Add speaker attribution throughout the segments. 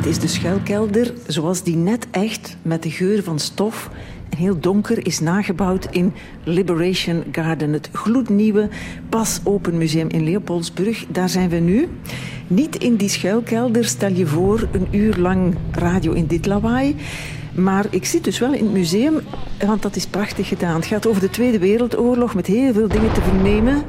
Speaker 1: Dit is de schuilkelder zoals die net echt met de geur van stof en heel donker is nagebouwd in Liberation Garden, het gloednieuwe pas open museum in Leopoldsburg. Daar zijn we nu. Niet in die schuilkelder, stel je voor, een uur lang radio in dit lawaai. Maar ik zit dus wel in het museum, want dat is prachtig gedaan. Het gaat over de Tweede Wereldoorlog met heel veel dingen te vernemen.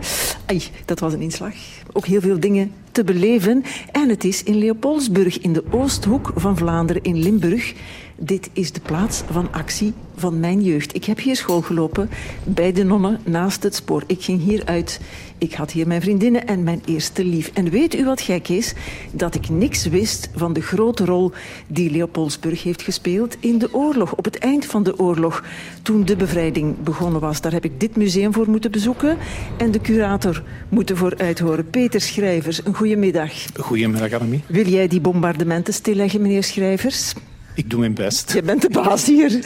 Speaker 1: Dat was een inslag. Ook heel veel dingen te beleven. En het is in Leopoldsburg, in de Oosthoek van Vlaanderen, in Limburg. Dit is de plaats van actie van mijn jeugd. Ik heb hier school gelopen bij de nonnen naast het spoor. Ik ging hier uit. Ik had hier mijn vriendinnen en mijn eerste lief. En weet u wat gek is? Dat ik niks wist van de grote rol die Leopoldsburg heeft gespeeld in de oorlog. Op het eind van de oorlog, toen de bevrijding begonnen was. Daar heb ik dit museum voor moeten bezoeken en de curator moeten voor uithoren. Peter Schrijvers, een goedemiddag.
Speaker 2: Goedemiddag, Annemie.
Speaker 1: Wil jij die bombardementen stilleggen, meneer Schrijvers?
Speaker 2: Ik doe mijn best.
Speaker 1: Je bent de baas hier.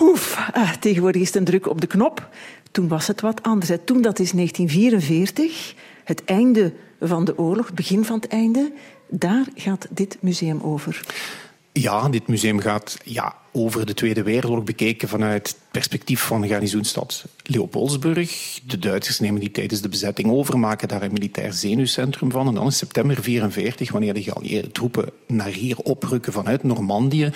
Speaker 1: Oef, ah, tegenwoordig is het een druk op de knop. Toen was het wat anders. Toen, dat is 1944, het einde van de oorlog, het begin van het einde. Daar gaat dit museum over.
Speaker 2: Ja, dit museum gaat ja, over de Tweede Wereldoorlog bekeken vanuit het perspectief van de garnizoenstad Leopoldsburg. De Duitsers nemen die tijdens de bezetting over, maken daar een militair zenuwcentrum van. En dan in september 1944, wanneer de geallieerde troepen naar hier oprukken vanuit Normandië,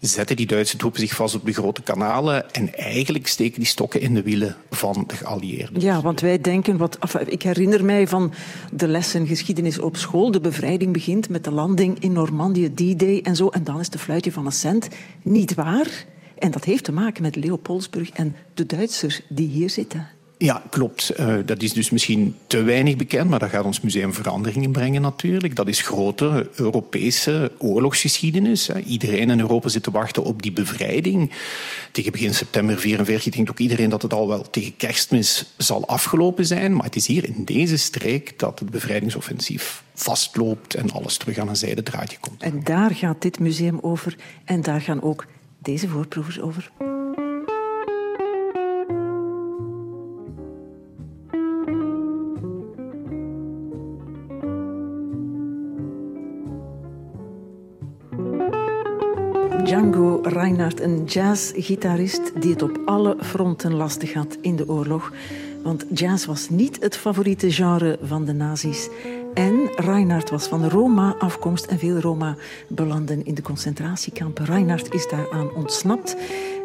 Speaker 2: zetten die Duitse troepen zich vast op de grote kanalen en eigenlijk steken die stokken in de wielen van de geallieerden.
Speaker 1: Ja, want wij denken, wat, ik herinner mij van de lessen geschiedenis op school, de bevrijding begint met de landing in Normandië, D-Day en zo, en dan is de fluitje van een cent. Niet waar. En dat heeft te maken met Leopoldsburg en de Duitsers die hier zitten.
Speaker 2: Ja, klopt. Uh, dat is dus misschien te weinig bekend, maar dat gaat ons museum veranderingen brengen natuurlijk. Dat is grote Europese oorlogsgeschiedenis. Hè. Iedereen in Europa zit te wachten op die bevrijding. Tegen begin september 44 denkt ook iedereen dat het al wel tegen kerstmis zal afgelopen zijn. Maar het is hier in deze streek dat het bevrijdingsoffensief vastloopt en alles terug aan een zijdendraadje komt.
Speaker 1: En daar gaat dit museum over en daar gaan ook deze voorproevers over. Django Reinhardt, een jazzgitarist die het op alle fronten lastig had in de oorlog. Want jazz was niet het favoriete genre van de nazi's. En Reinhardt was van Roma-afkomst en veel Roma belanden in de concentratiekampen. Reinhardt is daaraan ontsnapt.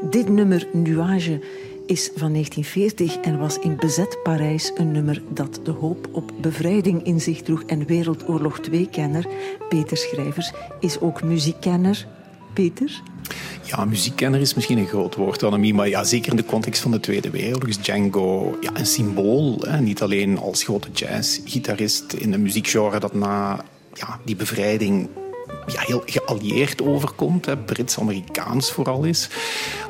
Speaker 1: Dit nummer Nuage is van 1940 en was in bezet Parijs een nummer dat de hoop op bevrijding in zich droeg. En Wereldoorlog 2-kenner Peter Schrijvers is ook muziekkenner, Peter?
Speaker 2: Ja, muziekkenner is misschien een groot woord, Annemie, maar ja, zeker in de context van de Tweede Wereldoorlog is Django ja, een symbool. Hè? Niet alleen als grote jazzgitarist in een muziekgenre dat na ja, die bevrijding ja, heel geallieerd overkomt, Brits-Amerikaans vooral is.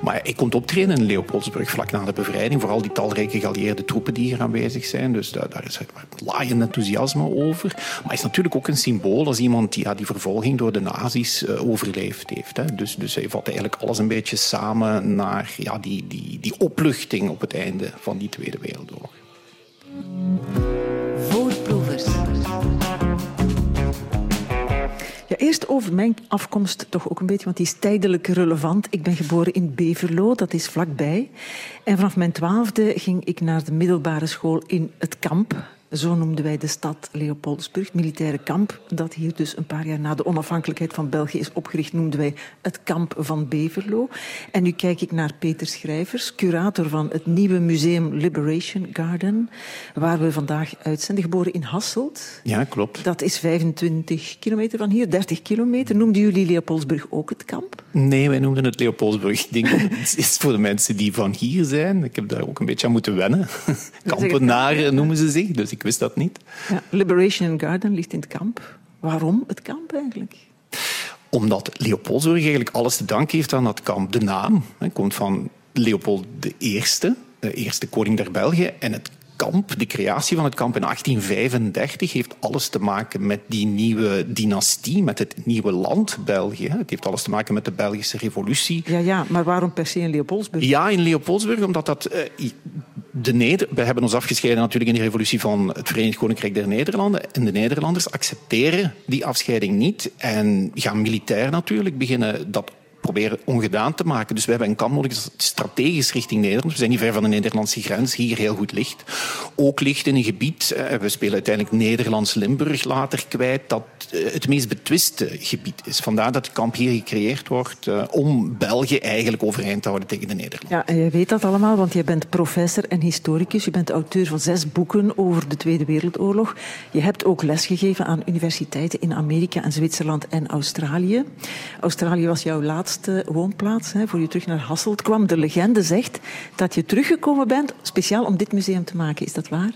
Speaker 2: Maar hij komt optreden in Leopoldsburg vlak na de bevrijding, vooral die talrijke geallieerde troepen die hier aanwezig zijn. Dus daar, daar is laaiend enthousiasme over. Maar hij is natuurlijk ook een symbool als iemand die ja, die vervolging door de nazi's uh, overleefd heeft. Hè. Dus, dus hij vat eigenlijk alles een beetje samen naar ja, die, die, die opluchting op het einde van die Tweede Wereldoorlog.
Speaker 1: Ja, eerst over mijn afkomst toch ook een beetje, want die is tijdelijk relevant. Ik ben geboren in Beverlo, dat is vlakbij. En vanaf mijn twaalfde ging ik naar de middelbare school in het kamp. Zo noemden wij de stad Leopoldsburg, militaire kamp. Dat hier dus een paar jaar na de onafhankelijkheid van België is opgericht, noemden wij het kamp van Beverlo. En nu kijk ik naar Peter Schrijvers, curator van het nieuwe museum Liberation Garden, waar we vandaag uitzenden. Geboren in Hasselt.
Speaker 2: Ja, klopt.
Speaker 1: Dat is 25 kilometer van hier, 30 kilometer. Noemden jullie Leopoldsburg ook het kamp?
Speaker 2: Nee, wij noemden het Leopoldsburg. Ik denk het is voor de mensen die van hier zijn. Ik heb daar ook een beetje aan moeten wennen. Kampenaren noemen ze zich, dus ik wist dat niet.
Speaker 1: Ja, Liberation Garden ligt in het kamp. Waarom het kamp eigenlijk?
Speaker 2: Omdat Leopoldsburg eigenlijk alles te danken heeft aan dat kamp. De naam hè, komt van Leopold I, de eerste koning der België. En het kamp, de creatie van het kamp in 1835, heeft alles te maken met die nieuwe dynastie, met het nieuwe land België. Het heeft alles te maken met de Belgische revolutie.
Speaker 1: Ja, ja maar waarom per se in Leopoldsburg?
Speaker 2: Ja, in Leopoldsburg, omdat dat... Uh, de Neder we hebben ons afgescheiden natuurlijk in de revolutie van het Verenigd Koninkrijk der Nederlanden. En de Nederlanders accepteren die afscheiding niet en gaan militair natuurlijk beginnen dat proberen ongedaan te maken. Dus we hebben een kamp nodig strategisch richting Nederland. We zijn niet ver van de Nederlandse grens, hier heel goed ligt. Ook ligt in een gebied, eh, we spelen uiteindelijk Nederlands-Limburg later kwijt, dat eh, het meest betwiste gebied is. Vandaar dat het kamp hier gecreëerd wordt eh, om België eigenlijk overeind te houden tegen de Nederlanden.
Speaker 1: Ja, en je weet dat allemaal, want je bent professor en historicus. Je bent auteur van zes boeken over de Tweede Wereldoorlog. Je hebt ook lesgegeven aan universiteiten in Amerika en Zwitserland en Australië. Australië was jouw laatste woonplaats, hè, voor je terug naar Hasselt kwam. De legende zegt dat je teruggekomen bent speciaal om dit museum te maken. Is dat waar?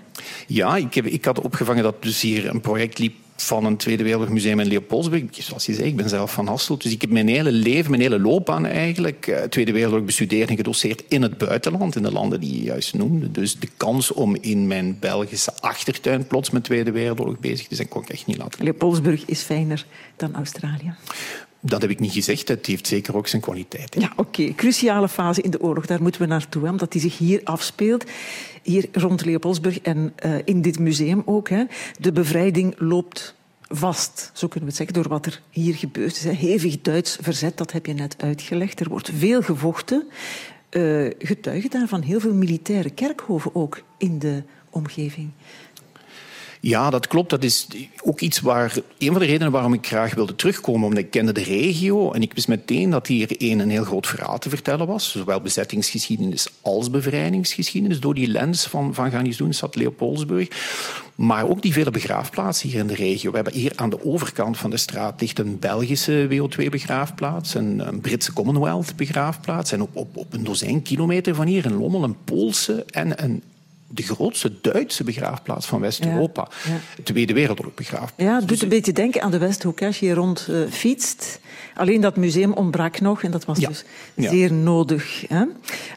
Speaker 2: Ja, ik, heb, ik had opgevangen dat dus hier een project liep van een Tweede Wereldmuseum in Leopoldsburg. Zoals je zei, ik ben zelf van Hasselt. Dus ik heb mijn hele leven, mijn hele loopbaan eigenlijk, eh, Tweede Wereldoorlog bestudeerd en gedoseerd in het buitenland, in de landen die je juist noemde. Dus de kans om in mijn Belgische achtertuin plots met Tweede Wereldoorlog bezig te zijn, kon ik echt niet laten.
Speaker 1: Leopoldsburg is fijner dan Australië.
Speaker 2: Dat heb ik niet gezegd. Het heeft zeker ook zijn kwaliteit.
Speaker 1: Ja, oké. Cruciale fase in de oorlog. Daar moeten we naartoe, omdat die zich hier afspeelt. Hier rond Leopoldsburg en uh, in dit museum ook. Hè. De bevrijding loopt vast, zo kunnen we het zeggen, door wat er hier gebeurt. Is, Hevig Duits verzet, dat heb je net uitgelegd. Er wordt veel gevochten. Uh, getuigen daarvan heel veel militaire kerkhoven ook in de omgeving.
Speaker 2: Ja, dat klopt. Dat is ook iets waar. Een van de redenen waarom ik graag wilde terugkomen, omdat ik kende de regio en ik wist meteen dat hier een, een heel groot verhaal te vertellen was. Zowel bezettingsgeschiedenis als bevrijdingsgeschiedenis. Door die lens van, van gaan doen, stad Leopoldsburg. Maar ook die vele begraafplaatsen hier in de regio. We hebben hier aan de overkant van de straat ligt een Belgische WO2-begraafplaats, een, een, Britse Commonwealth-begraafplaats. En op, op, op een dozijn kilometer van hier in Lommel een Poolse en een de grootste Duitse begraafplaats van West-Europa. Ja, ja. Tweede Wereldoorlog begraafplaats.
Speaker 1: Ja, het doet een beetje denken aan de Westhoek als je hier rond uh, fietst. Alleen dat museum ontbrak nog en dat was dus zeer nodig. Hè?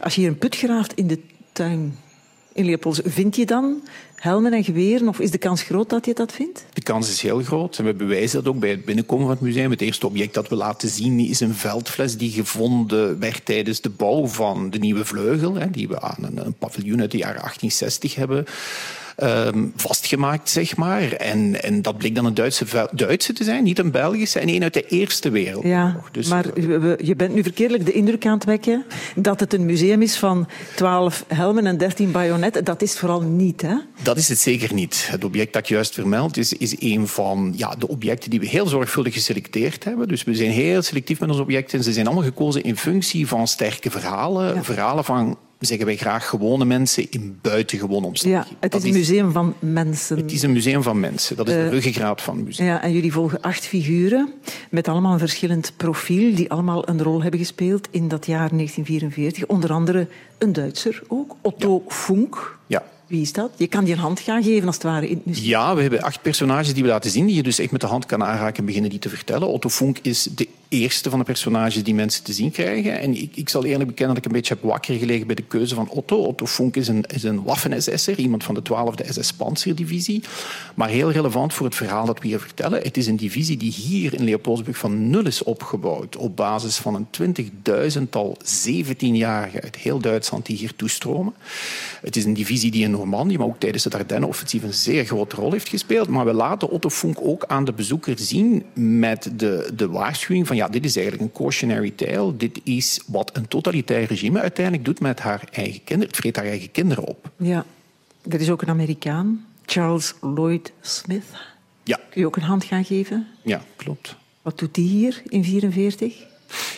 Speaker 1: Als je hier een put graaft in de tuin in Leopolds, vind je dan helmen en geweren? Of is de kans groot dat je dat vindt?
Speaker 2: De kans is heel groot. En we bewijzen dat ook bij het binnenkomen van het museum. Het eerste object dat we laten zien is een veldfles die gevonden werd tijdens de bouw van de nieuwe vleugel. Die we aan een paviljoen uit de jaren 1860 hebben um, vastgemaakt, zeg maar. En, en dat bleek dan een Duitse, Duitse te zijn, niet een Belgische, en een uit de Eerste Wereldoorlog.
Speaker 1: Ja, dus, maar je bent nu verkeerlijk de indruk aan het wekken dat het een museum is van 12 helmen en 13 bajonetten. Dat is vooral niet, hè?
Speaker 2: Dat is het zeker niet. Het object dat ik juist vermeld is, is een van ja, de objecten die we heel zorgvuldig geselecteerd hebben. Dus we zijn heel selectief met onze objecten. Ze zijn allemaal gekozen in functie van sterke verhalen. Verhalen van zeggen wij graag gewone mensen in buitengewone omstandigheden.
Speaker 1: Ja, het is een museum van mensen.
Speaker 2: Het is een museum van mensen. Dat is de eh, ruggengraat van het museum.
Speaker 1: Ja, en jullie volgen acht figuren met allemaal een verschillend profiel, die allemaal een rol hebben gespeeld in dat jaar 1944. Onder andere een Duitser ook, Otto ja. Funk.
Speaker 2: Ja.
Speaker 1: Wie is dat? Je kan die een hand gaan geven als het ware in het museum.
Speaker 2: Ja, we hebben acht personages die we laten zien, die je dus echt met de hand kan aanraken en beginnen die te vertellen. Otto Funk is de eerste van de personages die mensen te zien krijgen. En ik, ik zal eerlijk bekennen dat ik een beetje heb wakker gelegen bij de keuze van Otto. Otto Funk is een, is een Waffen-SS'er, iemand van de 12e SS-Panzerdivisie. Maar heel relevant voor het verhaal dat we hier vertellen. Het is een divisie die hier in Leopoldsburg van nul is opgebouwd. Op basis van een 20.000-tal 17-jarigen uit heel Duitsland die hier toestromen. Het is een divisie die in Normandië, maar ook tijdens het Ardennen-offensief een zeer grote rol heeft gespeeld. Maar we laten Otto Funk ook aan de bezoeker zien met de, de waarschuwing van ja, dit is eigenlijk een cautionary tale. Dit is wat een totalitair regime uiteindelijk doet met haar eigen kinderen. Het vreet haar eigen kinderen op.
Speaker 1: Ja, er is ook een Amerikaan, Charles Lloyd Smith.
Speaker 2: Ja.
Speaker 1: Kun je ook een hand gaan geven?
Speaker 2: Ja, klopt.
Speaker 1: Wat doet die hier in 1944?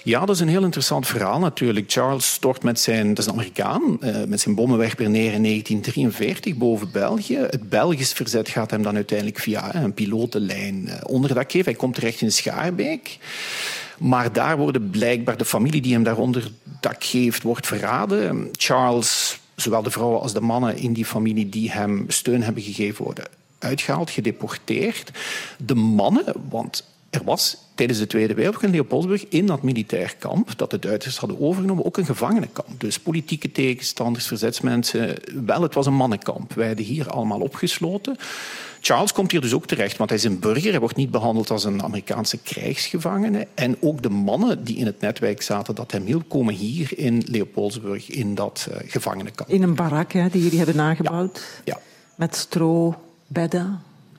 Speaker 2: Ja, dat is een heel interessant verhaal natuurlijk. Charles stort met zijn, dat is een Amerikaan, uh, met zijn bommenwerper neer in 1943 boven België. Het Belgisch verzet gaat hem dan uiteindelijk via een pilotenlijn uh, onderdak geven. Hij komt terecht in Schaarbeek. Maar daar worden blijkbaar de familie die hem daaronder dak geeft, wordt verraden. Charles, zowel de vrouwen als de mannen in die familie die hem steun hebben gegeven, worden uitgehaald, gedeporteerd. De mannen, want er was tijdens de Tweede Wereldoorlog in Leopoldsburg in dat militair kamp dat de Duitsers hadden overgenomen ook een gevangenenkamp. Dus politieke tegenstanders, verzetsmensen. Wel, het was een mannenkamp. Wij hadden hier allemaal opgesloten. Charles komt hier dus ook terecht, want hij is een burger. Hij wordt niet behandeld als een Amerikaanse krijgsgevangene. En ook de mannen die in het netwerk zaten dat hem hielp, komen hier in Leopoldsburg in dat uh, gevangenenkamp.
Speaker 1: In een barak hè, die jullie hebben nagebouwd.
Speaker 2: Ja.
Speaker 1: Met stro,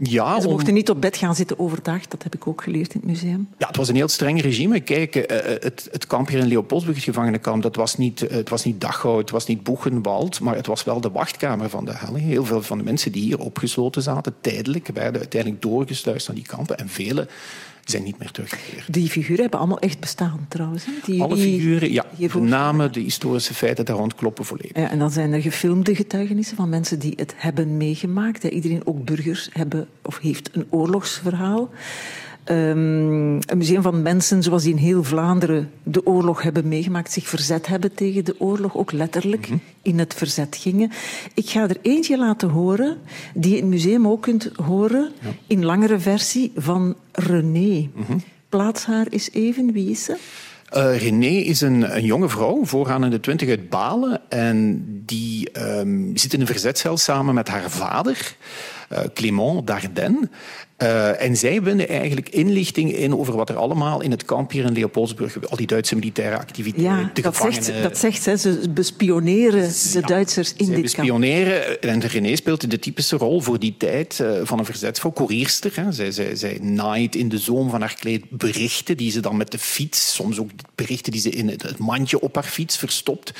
Speaker 2: Ja,
Speaker 1: ze mochten niet op bed gaan zitten overdag, dat heb ik ook geleerd in het museum.
Speaker 2: Ja, het was een heel streng regime. Kijk, eh, het, het kamp hier in Leopoldsburg, het gevangenenkamp, dat was niet, het was niet Dachau, het was niet Boegenwald, maar het was wel de wachtkamer van de hel. Heel veel van de mensen die hier opgesloten zaten, tijdelijk, werden uiteindelijk doorgesluist naar die kampen. En vele zijn niet meer teruggekeerd.
Speaker 1: Die figuren hebben allemaal echt bestaan trouwens. Hè? Die,
Speaker 2: Alle figuren, ja. De namen, de historische feiten daar rond kloppen volledig.
Speaker 1: Ja, en dan zijn er gefilmde getuigenissen van mensen die het hebben meegemaakt. Iedereen, ook burgers, hebben of heeft een oorlogsverhaal. Um, een museum van mensen zoals die in heel Vlaanderen de oorlog hebben meegemaakt, zich verzet hebben tegen de oorlog, ook letterlijk mm -hmm. in het verzet gingen. Ik ga er eentje laten horen, die je in het museum ook kunt horen, ja. in langere versie van René. Mm -hmm. Plaats haar eens even, wie is ze?
Speaker 2: Uh, René is een, een, jonge vrouw, vooraan in de twintig uit Balen. En die um, zit in een verzetcel samen met haar vader, Clément Dardenne. Uh, en zij winnen eigenlijk inlichting in over wat er allemaal in het kamp hier in Leopoldsburg, al die Duitse militaire activiteiten,
Speaker 1: ja,
Speaker 2: de
Speaker 1: dat
Speaker 2: gevangenen...
Speaker 1: Zegt, dat zegt ze, ze bespioneren de
Speaker 2: ja,
Speaker 1: Duitsers in dit kamp.
Speaker 2: bespioneren. En René speelt de typische rol voor die tijd uh, van een verzetsvrouw, koerierster. Hè. Zij, zij, zij naait in de zoom van haar kleed berichten die ze dan met de fiets, soms ook berichten die ze in het mandje op haar fiets verstopt.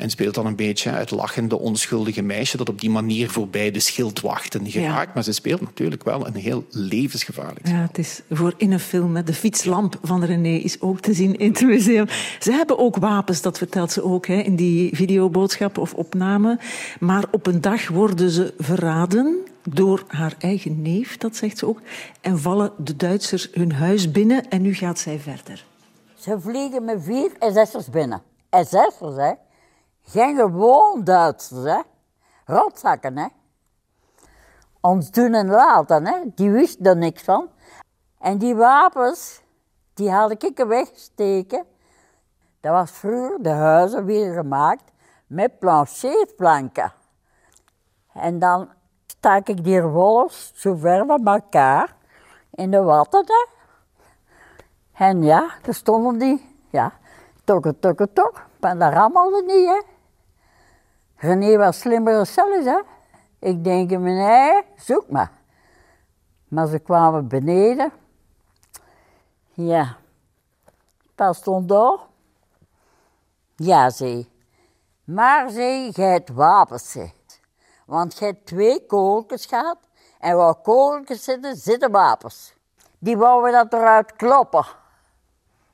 Speaker 2: En speelt dan een beetje het lachende, onschuldige meisje dat op die manier voorbij de schildwachten geraakt. Ja. Maar ze speelt natuurlijk wel een heel levensgevaarlijk
Speaker 1: Ja, het is voor in een film. Hè. De fietslamp van René is ook te zien in het museum. Ze hebben ook wapens, dat vertelt ze ook hè, in die videoboodschap of opname. Maar op een dag worden ze verraden door haar eigen neef, dat zegt ze ook. En vallen de Duitsers hun huis binnen en nu gaat zij verder.
Speaker 3: Ze vliegen met vier SS'ers binnen. SS'ers, hè? Geen gewoon Duitsers, hè. Rotzakken, hè. Ons doen en laten, hè. Die wisten er niks van. En die wapens, die had ik wegsteken. Dat was vroeger de huizen weer gemaakt met plancheerplanken. En dan stak ik die rollers zo ver van elkaar in de watten, hè. En ja, daar stonden die, ja, tokken, tokken, tok. Maar dat rammelde niet, hè. René was slimmer dan zelfs, hè. Ik denk, nee, zoek maar. Maar ze kwamen beneden. Ja. Pas stond door. Ja, zei. Maar zei, jij hebt wapens, zei. Want hebt twee kogeltjes gehad. En waar kogeltjes zitten, zitten wapens. Die wouden dat eruit kloppen.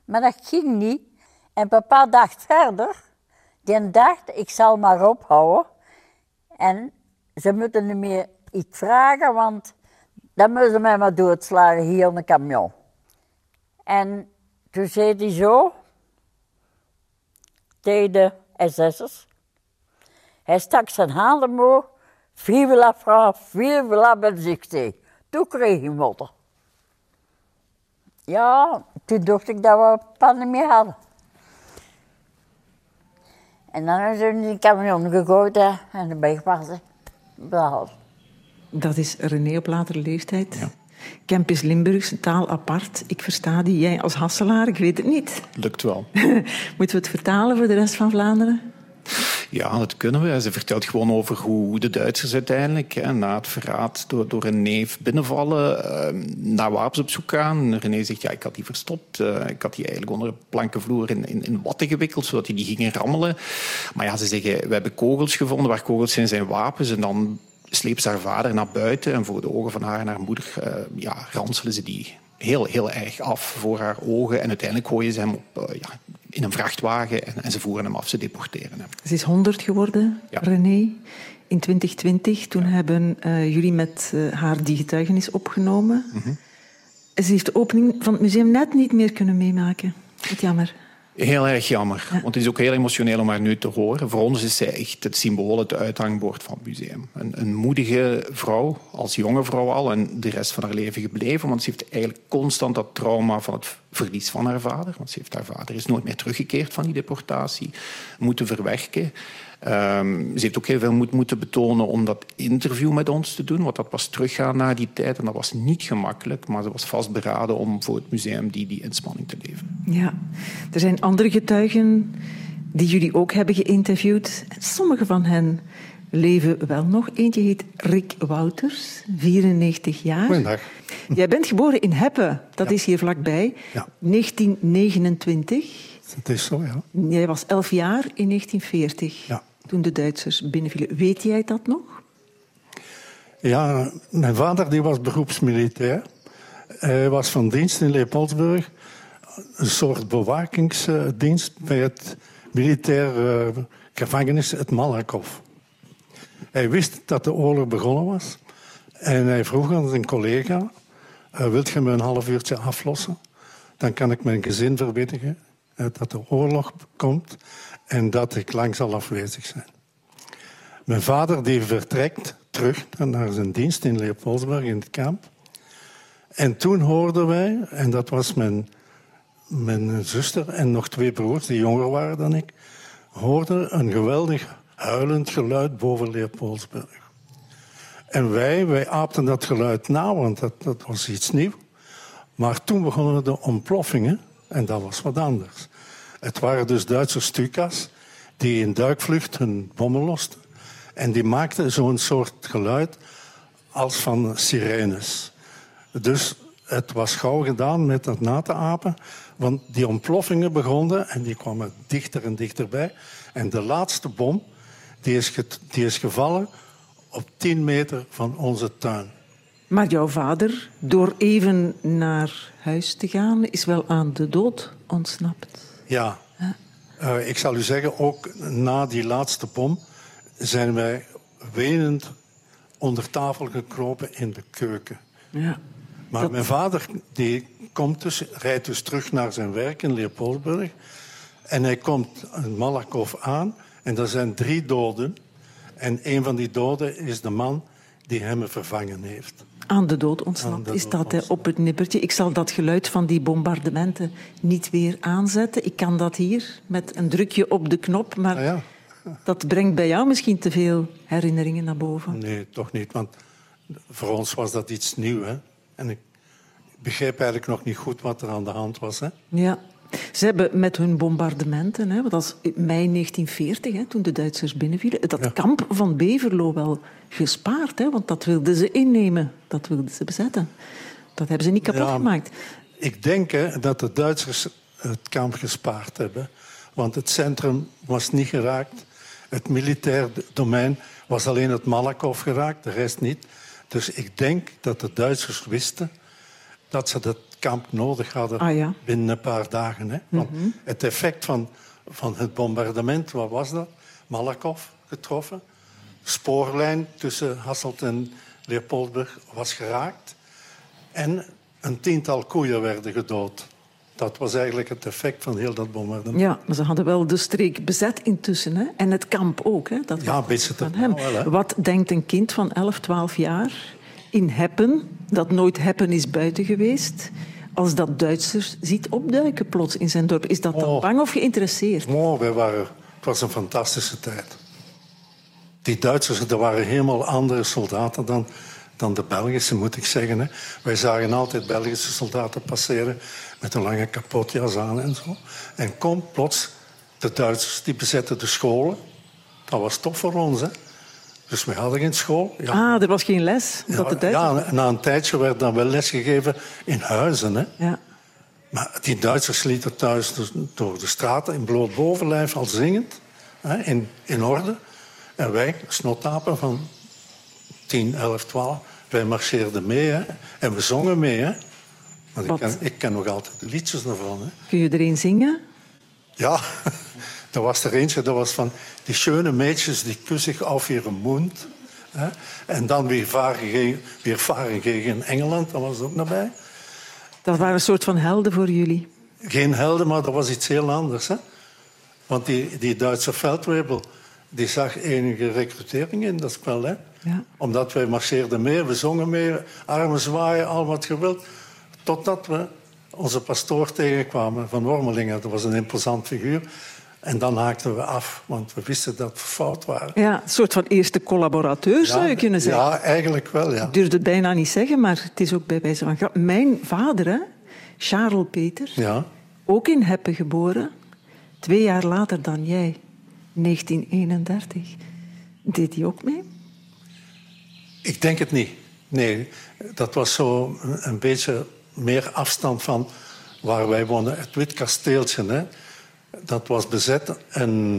Speaker 3: Maar dat ging niet. En papa dacht verder. Die dacht, ik zal maar ophouden. En ze moeten niet meer iets vragen, want dan moeten ze mij maar doodslagen hier in de camion. En toen zei hij zo tegen de SS'ers. Hij stak zijn handen omhoog. Vive la France, vive la Belgique. Toen kreeg hij motten. Ja, toen dacht ik dat we pannen meer hadden. En dan ze in die camion gegooid en de behaald.
Speaker 1: Dat is René op latere leeftijd. Ja. Campus Limburgs, taal apart. Ik versta die. Jij als Hasselaar, ik weet het niet.
Speaker 2: Lukt wel.
Speaker 1: Moeten we het vertalen voor de rest van Vlaanderen?
Speaker 2: Ja, dat kunnen we. Ze vertelt gewoon over hoe de Duitsers uiteindelijk hè, na het verraad door, door een neef binnenvallen, uh, naar wapens op zoek gaan. René zegt, ja, ik had die verstopt. Uh, ik had die eigenlijk onder een plankenvloer in, in, in watten gewikkeld, zodat die niet gingen rammelen. Maar ja, ze zeggen, we hebben kogels gevonden. Waar kogels zijn, zijn wapens. En dan sleept ze haar vader naar buiten en voor de ogen van haar en haar moeder uh, ja, ranselen ze die heel, heel erg af voor haar ogen. En uiteindelijk gooien ze hem op, uh, ja, in een vrachtwagen en, en, ze voeren hem af, ze deporteren hem.
Speaker 1: Ze is 100 geworden, ja. René. In 2020, toen ja. hebben uh, jullie met uh, haar die getuigenis opgenomen. Mm -hmm. Ze heeft de opening van het museum net niet meer kunnen meemaken. Wat jammer.
Speaker 2: Heel erg jammer, want het is ook heel emotioneel om haar nu te horen. Voor ons is zij echt het symbool, het uithangbord van het museum. Een, een, moedige vrouw, als jonge vrouw al, en de rest van haar leven gebleven. Want ze heeft eigenlijk constant dat trauma van het verlies van haar vader. Want ze heeft haar vader is nooit meer teruggekeerd van die deportatie, moeten verwerken. Um, ze heeft ook heel veel moed moeten betonen om dat interview met ons te doen, want dat was teruggaan naar die tijd en dat was niet gemakkelijk, maar ze was vastberaden om voor het museum die, die inspanning te leveren.
Speaker 1: Ja, er zijn andere getuigen die jullie ook hebben geïnterviewd. Sommige van hen leven wel nog. Eentje heet Rick Wouters, 94 jaar.
Speaker 4: Goedendag.
Speaker 1: Jij bent geboren in Heppen, dat is hier vlakbij,
Speaker 4: ja.
Speaker 1: 1929.
Speaker 4: Het is zo, ja.
Speaker 1: Jij was elf jaar in 1940,
Speaker 4: ja.
Speaker 1: toen de Duitsers binnenvielen. Weet jij dat nog?
Speaker 4: Ja, mijn vader die was beroepsmilitair. Hij was van dienst in Leopoldsburg. Een soort bewakingsdienst bij het militaire gevangenis, het Malakoff. Hij wist dat de oorlog begonnen was. En hij vroeg aan zijn collega, uh, wilt je me een half uurtje aflossen? Dan kan ik mijn gezin verwittigen dat de oorlog komt en dat ik lang zal afwezig zijn. Mijn vader die vertrekt terug naar zijn dienst in Leopoldsburg in het kamp. En toen hoorden wij, en dat was mijn, mijn zuster en nog twee broers die jonger waren dan ik, hoorden een geweldig huilend geluid boven Leopoldsburg. En wij, wij aapten dat geluid na, want dat, dat was iets nieuws. Maar toen begonnen de ontploffingen en dat was wat anders. Het waren dus Duitse Stuka's die in duikvlucht hun bommen losten. En die maakten zo'n soort geluid als van sirenes. Dus het was gauw gedaan met dat na te apen. Want die ontploffingen begonnen en die kwamen dichter en dichterbij. En de laatste bom die is, die is gevallen op 10 meter van onze tuin.
Speaker 1: Maar jouw vader, door even naar huis te gaan, is wel aan de dood ontsnapt.
Speaker 4: Ja. Uh, ik zal u zeggen, ook na die laatste bom zijn wij wenend onder tafel gekropen in de keuken.
Speaker 1: Ja.
Speaker 4: Maar dat... mijn vader die komt dus, rijdt dus terug naar zijn werk in Leopoldburg. En hij komt een Malakoff aan en er zijn drie doden. En een van die doden is de man die hem vervangen heeft.
Speaker 1: Aan de dood ontsnapt is dat hè, op het nippertje. Ik zal dat geluid van die bombardementen niet weer aanzetten. Ik kan dat hier met een drukje op de knop, maar
Speaker 4: ah, ja.
Speaker 1: dat brengt bij jou misschien te veel herinneringen naar boven.
Speaker 4: Nee, toch niet, want voor ons was dat iets nieuws. Hè? En ik begreep eigenlijk nog niet goed wat er aan de hand was. Hè?
Speaker 1: Ja. Ze hebben met hun bombardementen, hè, dat was mei 1940, hè, toen de Duitsers binnenvielen, dat
Speaker 4: Ja.
Speaker 1: kamp van Beverlo wel gespaard. Hè, want dat wilden ze innemen, dat wilden ze bezetten. Dat hebben ze niet kapot
Speaker 4: Ja.
Speaker 1: gemaakt.
Speaker 4: Ik denk hè, dat de Duitsers het kamp gespaard hebben. Want het centrum was niet geraakt. Het militair domein was alleen het Malakoff geraakt, de rest niet. Dus ik denk dat de Duitsers wisten dat ze dat kamp nodig hadden
Speaker 1: Ah, ja.
Speaker 4: binnen een paar dagen. Hè? Want het effect van, van het bombardement, wat was dat? Malakoff getroffen. Spoorlijn tussen Hasselt en Leopoldburg was geraakt. En een tiental koeien werden gedood. Dat was eigenlijk het effect van heel dat bombardement.
Speaker 1: Ja, maar ze hadden wel de streek bezet intussen. Hè? En het kamp ook. Hè? Dat
Speaker 4: Ja,
Speaker 1: was
Speaker 4: een beetje
Speaker 1: van hem.
Speaker 4: wel.
Speaker 1: Wat denkt een kind van 11, 12 jaar in Heppen, dat nooit Heppen is buiten geweest, als dat Duitsers ziet opduiken plots in zijn dorp? Is dat dan
Speaker 4: Oh.
Speaker 1: bang of geïnteresseerd?
Speaker 4: Oh, wij waren, het was een fantastische tijd. Die Duitsers, dat waren helemaal andere soldaten dan, dan de Belgische, moet ik zeggen. Hè. Wij zagen altijd Belgische soldaten passeren met een lange kapotjas aan en zo. En komt plots, de Duitsers die bezetten de scholen. Dat was tof voor ons, hè. Dus wij hadden geen school. Ja,
Speaker 1: Ah, er was geen les, omdat
Speaker 4: ja, ja, na een tijdje werd dan wel lesgegeven in huizen, hè.
Speaker 1: Ja.
Speaker 4: Maar die Duitsers lieten thuis dus door de straten in bloot bovenlijf al zingend, hè, in, in orde. En wij, snottapen van 10, 11, 12, wij marcheerden mee hè, en we zongen mee. Hè. Want ik ken, ik ken nog altijd de liedjes daarvan. Hè.
Speaker 1: Kun je er een zingen?
Speaker 4: Ja, er was er eentje, dat was van die schöne meisjes die kussen zich auf ihre mond. Hè. En dan weer varen, gegen, weer varen gegen Engeland, dat was ook nog bij.
Speaker 1: Dat waren een soort van helden voor jullie.
Speaker 4: geen helden, maar dat was iets heel anders. Hè? Want die, die Duitse veldwebel die zag enige recrutering in dat spel. Hè?
Speaker 1: Ja.
Speaker 4: Omdat wij marcheerden mee, we zongen mee, armen zwaaien, al wat je wilt. Totdat we onze pastoor tegenkwamen van Wormelingen. Dat was een imposant figuur. En dan haakten we af, want we wisten dat we fout waren.
Speaker 1: Ja, een soort van eerste collaborateur zou je kunnen zeggen.
Speaker 4: Ja, eigenlijk wel, ja.
Speaker 1: Ik durfde het bijna niet zeggen, maar het is ook bij wijze van grap. Mijn vader, hè, Charles Peter,
Speaker 4: Ja,
Speaker 1: ook in Heppen geboren, twee jaar later dan jij, 1931. Deed hij ook mee?
Speaker 4: ik denk het niet. Nee, dat was zo een, beetje meer afstand van waar wij woonden. Het Wit Kasteeltje, hè. Dat was bezet en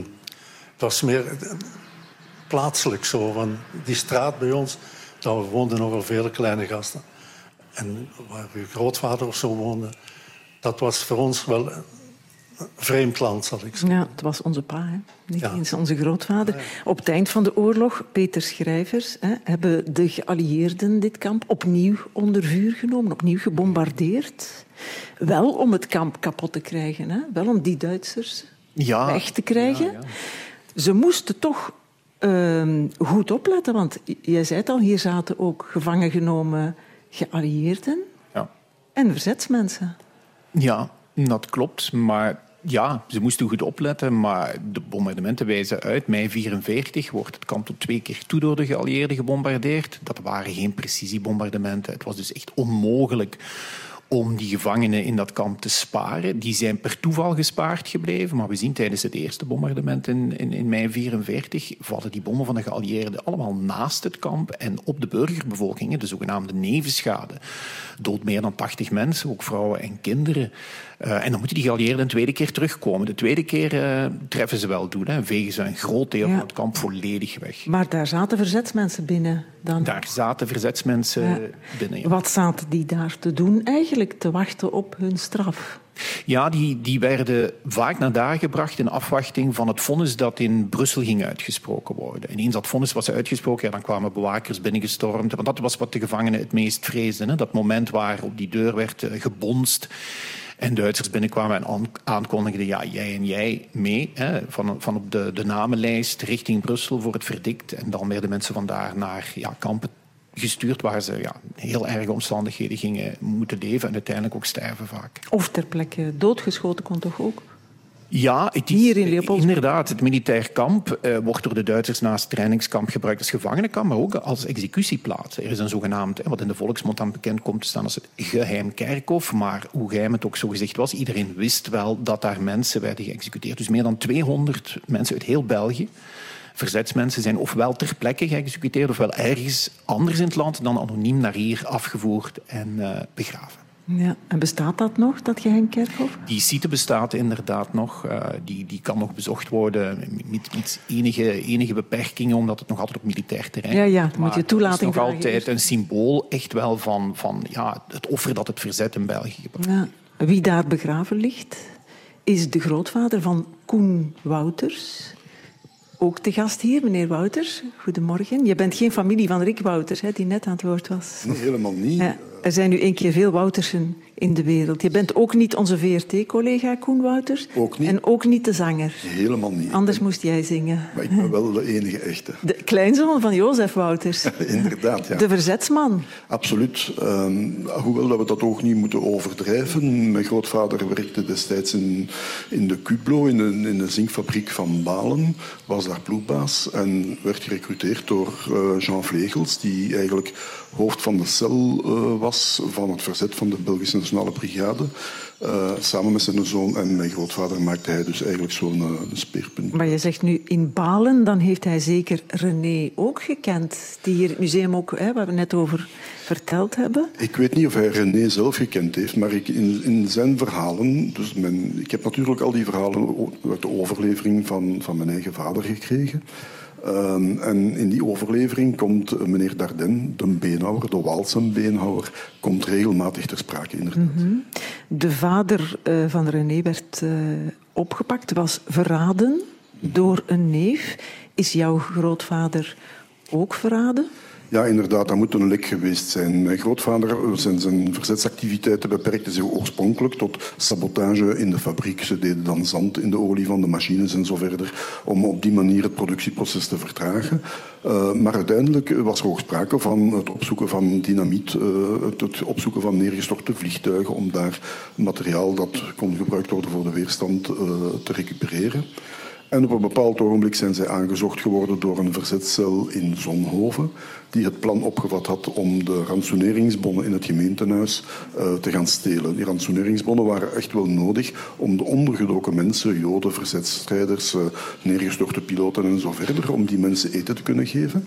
Speaker 4: het was meer plaatselijk zo. Van die straat bij ons, daar woonden nogal vele kleine gasten. En waar uw grootvader of zo woonde, dat was voor ons wel vreemd land, zal ik zeggen.
Speaker 1: Ja, het was onze pa, hè? niet
Speaker 4: Ja.
Speaker 1: eens onze grootvader. Op het eind van de oorlog, Peter Schrijvers, hè, hebben de geallieerden dit kamp opnieuw onder vuur genomen, opnieuw gebombardeerd. Wel om het kamp kapot te krijgen, hè? wel om die Duitsers weg te krijgen. Ze moesten toch ehm, goed opletten, want jij zei het al, hier zaten ook gevangen genomen geallieerden
Speaker 2: Ja.
Speaker 1: en verzetsmensen.
Speaker 2: Ja, dat klopt. Maar ja, ze moesten goed opletten. Maar de bombardementen wijzen uit. Mei 44 wordt het kamp tot twee keer toe door de geallieerden gebombardeerd. Dat waren geen precisiebombardementen. Het was dus echt onmogelijk om die gevangenen in dat kamp te sparen. Die zijn per toeval gespaard gebleven. Maar we zien tijdens het eerste bombardement in, in, in mei 44 vallen die bommen van de geallieerden allemaal naast het kamp en op de burgerbevolking, de zogenaamde nevenschade. Dood meer dan 80 mensen, ook vrouwen en kinderen. Eh, en dan moeten die geallieerden een tweede keer terugkomen. De tweede keer eh, treffen ze wel doen. Hè. Vegen ze een groot deel
Speaker 1: Ja.
Speaker 2: van het kamp volledig weg.
Speaker 1: Maar daar zaten verzetsmensen binnen dan.
Speaker 2: Daar zaten verzetsmensen
Speaker 1: Ja.
Speaker 2: binnen. ja.
Speaker 1: Wat zaten die daar te doen eigenlijk? Te wachten op hun straf.
Speaker 2: Ja, die, die werden vaak naar daar gebracht in afwachting van het vonnis dat in Brussel ging uitgesproken worden. En eens dat vonnis was uitgesproken, ja, dan kwamen bewakers binnengestormd. Want dat was wat de gevangenen het meest vreesden. Hè? Dat moment waar op die deur werd eh, gebonst en Duitsers binnenkwamen en aan- aankondigden, ja, jij en jij mee, van, van op de, de namenlijst richting Brussel voor het verdikt. En dan werden mensen vandaar naar ja, kampen gestuurd waar ze ja, heel erge omstandigheden gingen moeten leven en uiteindelijk ook sterven vaak.
Speaker 1: Of ter plekke doodgeschoten kon toch ook?
Speaker 2: Ja, het is,
Speaker 1: Hier in Leopoldsburg.
Speaker 2: inderdaad. Het militair kamp eh, wordt door de Duitsers naast trainingskamp gebruikt als gevangenenkamp, maar ook als executieplaats. Er is een zogenaamd, wat in de volksmond dan bekend komt te staan als het geheim kerkhof. Maar hoe geheim het ook zo gezegd was, iedereen wist wel dat daar mensen werden geëxecuteerd. Dus meer dan 200 mensen uit heel België. Verzetsmensen zijn ofwel ter plekke geëxecuteerd, ofwel ergens anders in het land dan anoniem naar hier afgevoerd en eh, begraven.
Speaker 1: Ja. En bestaat dat nog, dat geheim kerkhof?
Speaker 2: Die site bestaat inderdaad nog. Eh, die, die kan nog bezocht worden met, met enige, enige beperkingen, omdat het nog altijd op militair terrein
Speaker 1: Ja, ja, dan moet je toelating
Speaker 2: Het is nog
Speaker 1: vragen
Speaker 2: altijd een symbool echt wel van, van ja, het offer dat het verzet in België gebracht
Speaker 1: Ja. Wie daar begraven ligt, is de grootvader van Koen Wouters. Ook te gast hier, meneer Wouters. Goedemorgen. Je bent geen familie van Rick Wouters, hè, die net aan het woord was.
Speaker 5: Nee, helemaal niet.
Speaker 1: Ja, er zijn nu een keer veel Woutersen in de wereld. Je bent ook niet onze VRT-collega Koen Wouters.
Speaker 5: Ook niet.
Speaker 1: En ook niet de zanger.
Speaker 5: Helemaal niet.
Speaker 1: Anders moest jij zingen.
Speaker 5: Maar ik ben wel de enige echte.
Speaker 1: De kleinzoon van Jozef Wouters.
Speaker 5: Inderdaad, ja.
Speaker 1: De verzetsman.
Speaker 5: Absoluut. Ehm, hoewel dat we dat ook niet moeten overdrijven. Mijn grootvader werkte destijds in, in de Cublo, in de, in de zinkfabriek van Balen. Was daar ploegbaas en werd gerecruiteerd door eh, Jean Vlegels, die eigenlijk hoofd van de cel eh, was van het verzet van de Belgische Nationale Brigade. Eh, samen met zijn zoon en mijn grootvader maakte hij dus eigenlijk zo'n eh, speerpunt.
Speaker 1: Maar je zegt nu in Balen, dan heeft hij zeker René ook gekend. Die hier het museum ook, hè, waar we net over verteld hebben.
Speaker 5: Ik weet niet of hij René zelf gekend heeft, maar ik, in, in zijn verhalen... Dus mijn, ik heb natuurlijk al die verhalen uit de overlevering van, van mijn eigen vader gekregen. Ehm, en in die overlevering komt eh, meneer Dardenne, de beenhouwer, de Waalse beenhouwer, komt regelmatig ter sprake, inderdaad.
Speaker 1: De vader eh, van René werd eh, opgepakt, was verraden door een neef. Is jouw grootvader ook verraden?
Speaker 5: Ja, inderdaad, dat moet een lek geweest zijn. Mijn grootvader, zijn, zijn verzetsactiviteiten beperkten zich oorspronkelijk tot sabotage in de fabriek. Ze deden dan zand in de olie van de machines en zo verder, om op die manier het productieproces te vertragen. Uh, maar uiteindelijk was er ook sprake van het opzoeken van dynamiet, uh, het opzoeken van neergestorte vliegtuigen, om daar materiaal dat kon gebruikt worden voor de weerstand uh, te recupereren. En op een bepaald ogenblik zijn zij aangezocht geworden door een verzetcel in Zonhoven, die het plan opgevat had om de ransoneringsbonnen in het gemeentehuis uh, te gaan stelen. Die ransoneringsbonnen waren echt wel nodig om de ondergedoken mensen, joden, verzetstrijders, uh, neergestorte piloten en zo verder, om die mensen eten te kunnen geven.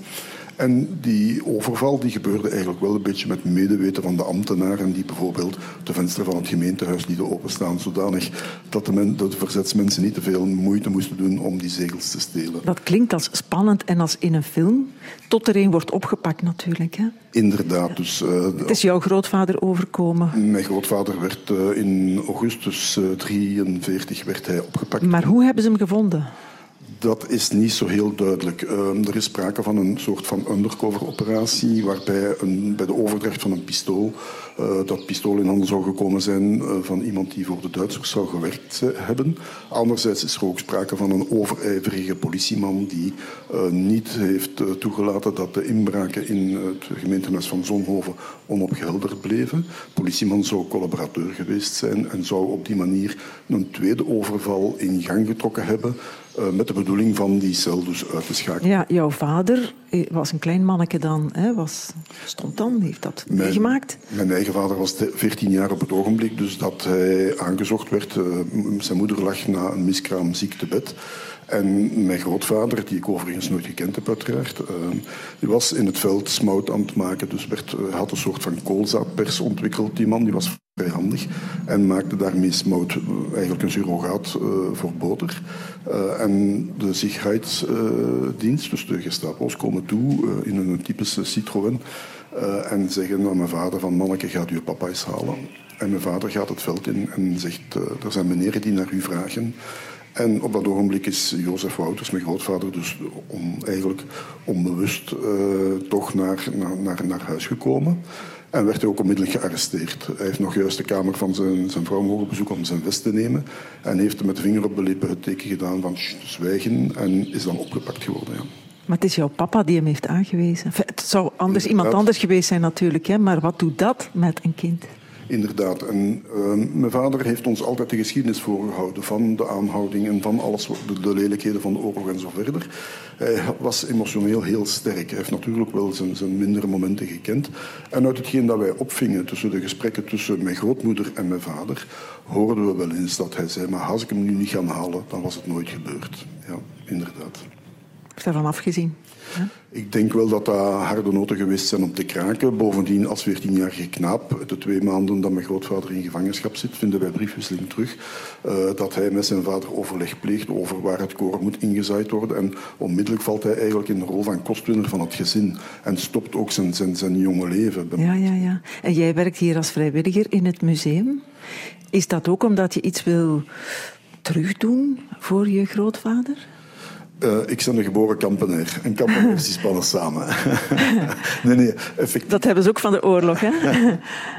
Speaker 5: En die overval die gebeurde eigenlijk wel een beetje met medeweten van de ambtenaren die bijvoorbeeld de venster van het gemeentehuis lieten openstaan, zodanig dat de, men, de verzetsmensen niet te veel moeite moesten doen om die zegels te stelen.
Speaker 1: Dat klinkt als spannend en als in een film, tot er een wordt opgepakt natuurlijk. Hè?
Speaker 5: Inderdaad. Dus, uh,
Speaker 1: het is jouw grootvader overkomen.
Speaker 5: Mijn grootvader werd uh, in augustus 1943 uh, werd hij opgepakt.
Speaker 1: Maar hoe hebben ze hem gevonden?
Speaker 5: Dat is niet zo heel duidelijk. Uh, er is sprake van een soort van undercover-operatie waarbij een, bij de overdracht van een pistool dat pistool in handen zou gekomen zijn uh, van iemand die voor de Duitsers zou gewerkt hebben. Anderzijds is er ook sprake van een overijverige politieman die niet heeft toegelaten dat de inbraken in het gemeentehuis van Zonhoven onopgehelderd bleven. De politieman zou collaborateur geweest zijn en zou op die manier een tweede overval in gang getrokken hebben. Uh, met de bedoeling van die cel dus uit te schakelen.
Speaker 1: Ja, jouw vader was een klein manneke dan, hè, was, stond dan, heeft dat
Speaker 5: mijn,
Speaker 1: meegemaakt?
Speaker 5: Mijn eigen vader was 14 jaar op het ogenblik, dus dat hij aangezocht werd. Uh, zijn moeder lag na een miskraam ziek te bed. En mijn grootvader, die ik overigens nooit gekend heb uiteraard, uh, die was in het veld smout aan het maken. Dus werd, uh, had een soort van koolzaadpers ontwikkeld, die man. Die was vrij handig. En maakte daarmee smout, eigenlijk een surrogaat voor boter. en de Sicherheidsdienst, dus de Gestapo's, komen toe in een typische Citroën. En zeggen aan mijn vader van manneke, gaat uw papa eens halen. En mijn vader gaat het veld in en zegt, er zijn meneren die naar u vragen. En op dat ogenblik is Jozef Wouters, mijn grootvader, dus eigenlijk onbewust uh, toch naar, naar, naar huis gekomen. En werd hij ook onmiddellijk gearresteerd. Hij heeft nog juist de kamer van zijn, zijn vrouw mogen bezoeken om zijn vest te nemen. En heeft met de vinger op de lippen het teken gedaan van zwijgen en is dan opgepakt geworden. Ja.
Speaker 1: Maar het is jouw papa die hem heeft aangewezen. Het zou anders, iemand anders geweest zijn natuurlijk, hè? maar wat doet dat met een kind?
Speaker 5: Inderdaad. En uh, mijn vader heeft ons altijd de geschiedenis voorgehouden van de aanhouding en van alles, de, de lelijkheden van de oorlog en zo verder. Hij was emotioneel heel sterk. Hij heeft natuurlijk wel zijn, zijn mindere momenten gekend. En uit hetgeen dat wij opvingen tussen de gesprekken tussen mijn grootmoeder en mijn vader, hoorden we wel eens dat hij zei, maar als ik hem nu niet gaan halen, dan was het nooit gebeurd. Ja, inderdaad.
Speaker 1: Heeft daarvan afgezien? Ja?
Speaker 5: Ik denk wel dat dat harde noten geweest zijn om te kraken. Bovendien, als 14-jarige knaap, de twee maanden dat mijn grootvader in gevangenschap zit, vinden wij briefwisseling terug. Uh, dat hij met zijn vader overleg pleegt over waar het koren moet ingezaaid worden. En onmiddellijk valt hij eigenlijk in de rol van kostwinner van het gezin. En stopt ook zijn, zijn, zijn jonge leven.
Speaker 1: Ja, ja, ja. En jij werkt hier als vrijwilliger in het museum. Is dat ook omdat je iets wil terugdoen voor je grootvader?
Speaker 5: Uh, ik ben een geboren kampenaar. En kampenaars die spannen samen. nee, nee, effectief.
Speaker 1: Dat hebben ze ook van de oorlog, hè?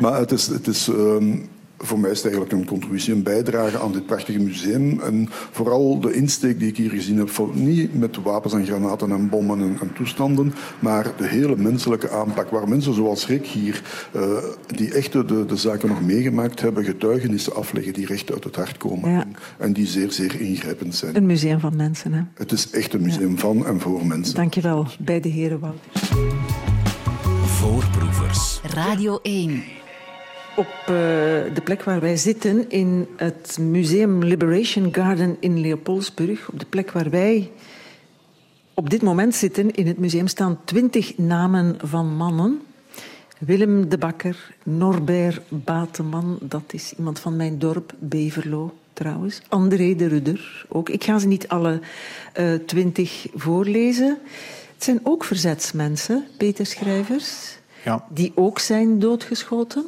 Speaker 5: maar het is... Het is um, voor mij is het eigenlijk een contributie, een bijdrage aan dit prachtige museum. En vooral de insteek die ik hier gezien heb, niet met wapens en granaten en bommen en, en, toestanden, maar de hele menselijke aanpak, waar mensen zoals Rick hier, uh, die echt de, de zaken nog meegemaakt hebben, getuigenissen afleggen die recht uit het hart komen. Ja. En, en, die zeer, zeer ingrijpend zijn.
Speaker 1: Een museum van mensen, hè?
Speaker 5: Het is echt een museum ja. van en voor mensen.
Speaker 1: Dankjewel, bij de heren Wouters.
Speaker 6: Voorproevers. Radio 1
Speaker 1: op uh, de plek waar wij zitten, in het Museum Liberation Garden in Leopoldsburg, op de plek waar wij op dit moment zitten, in het museum staan twintig namen van mannen. Willem de Bakker, Norbert Bateman, dat is iemand van mijn dorp, Beverlo trouwens. André de Rudder ook. Ik ga ze niet alle uh, twintig voorlezen. Het zijn ook verzetsmensen, Peter Schrijvers,
Speaker 2: ja.
Speaker 1: die ook zijn doodgeschoten.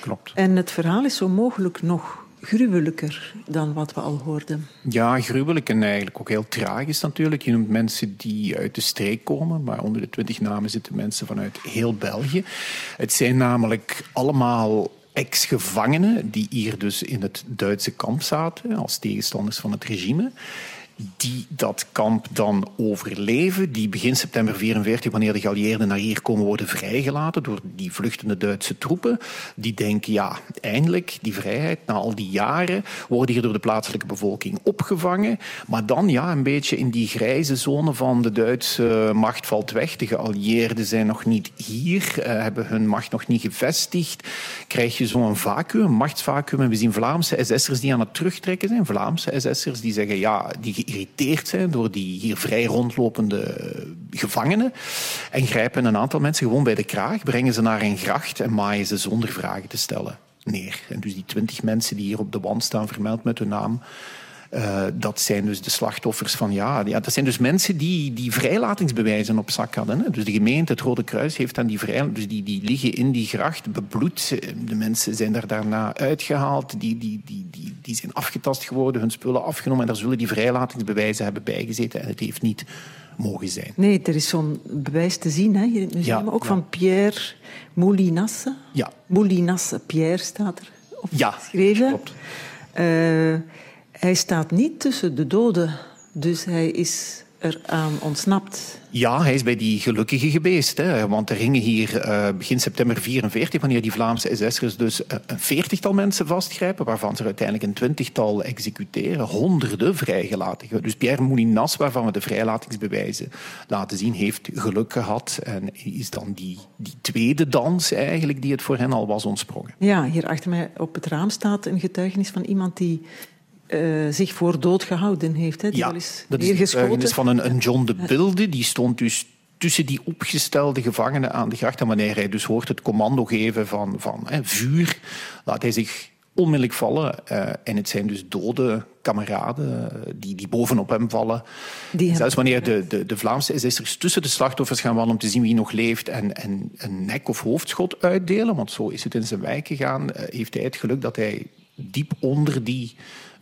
Speaker 2: Klopt.
Speaker 1: En het verhaal is zo mogelijk nog gruwelijker dan wat we al hoorden.
Speaker 2: Ja, gruwelijk en eigenlijk ook heel tragisch natuurlijk. Je noemt mensen die uit de streek komen, maar onder de twintig namen zitten mensen vanuit heel België. Het zijn namelijk allemaal ex-gevangenen die hier dus in het Duitse kamp zaten als tegenstanders van het regime die dat kamp dan overleven, die begin september 44, wanneer de geallieerden naar hier komen, worden vrijgelaten door die vluchtende Duitse troepen. Die denken, ja, eindelijk, die vrijheid, na al die jaren, worden hier door de plaatselijke bevolking opgevangen. Maar dan, ja, een beetje in die grijze zone van de Duitse macht valt weg. De geallieerden zijn nog niet hier, uh, hebben hun macht nog niet gevestigd. Krijg je zo'n vacuüm, machtsvacuüm. En we zien Vlaamse SS'ers die aan het terugtrekken zijn. Vlaamse SS'ers die zeggen, ja, die geïrriteerd zijn door die hier vrij rondlopende gevangenen en grijpen een aantal mensen gewoon bij de kraag, brengen ze naar een gracht en maaien ze zonder vragen te stellen neer. En dus die twintig mensen die hier op de wand staan vermeld met hun naam, uh, dat zijn dus de slachtoffers van ja, ja. Dat zijn dus mensen die, die vrijlatingsbewijzen op zak hadden. Hè. Dus de gemeente, het Rode Kruis, heeft dan die vrij, dus die, die liggen in die gracht, bebloed. De mensen zijn er daarna uitgehaald, die, die, die, die, die zijn afgetast geworden, hun spullen afgenomen. En daar zullen die vrijlatingsbewijzen hebben bijgezeten. En het heeft niet mogen zijn.
Speaker 1: Nee, er is zo'n bewijs te zien hè, hier in het museum,
Speaker 2: Ja,
Speaker 1: ook
Speaker 2: ja.
Speaker 1: van Pierre Moulinasse.
Speaker 2: Ja.
Speaker 1: Moulinasse Pierre staat er
Speaker 2: Ja,
Speaker 1: opgeschreven.
Speaker 2: klopt.
Speaker 1: Eh, hij staat niet tussen de doden, dus hij is eraan ontsnapt.
Speaker 2: Ja, hij is bij die gelukkige geweest. Hè. Want er hingen hier eh, begin september 44, wanneer die Vlaamse SS'ers dus eh, een veertigtal mensen vastgrijpen, waarvan ze er uiteindelijk een twintigtal executeren, honderden vrijgelaten. Dus Pierre Moulinas, waarvan we de vrijlatingsbewijzen laten zien, heeft geluk gehad en is dan die, die tweede dans eigenlijk die het voor hen al was ontsprongen.
Speaker 1: Ja, hier achter mij op het raam staat een getuigenis van iemand die eh, zich voor dood gehouden heeft. Hè, die is
Speaker 2: dat is de
Speaker 1: neergeschoten.
Speaker 2: getuigenis van een, een John de Bilde. Die stond dus tussen die opgestelde gevangenen aan de gracht. En wanneer hij dus hoort het commando geven van, van hè, vuur, laat hij zich onmiddellijk vallen. Eh, en het zijn dus dode kameraden eh, die, die bovenop hem vallen.
Speaker 1: Die
Speaker 2: Zelfs wanneer de, de, de Vlaamse SS'ers tussen de slachtoffers gaan wandelen om te zien wie nog leeft en, en een nek- of hoofdschot uitdelen, want zo is het in zijn wijk gegaan, eh, heeft hij het geluk dat hij diep onder die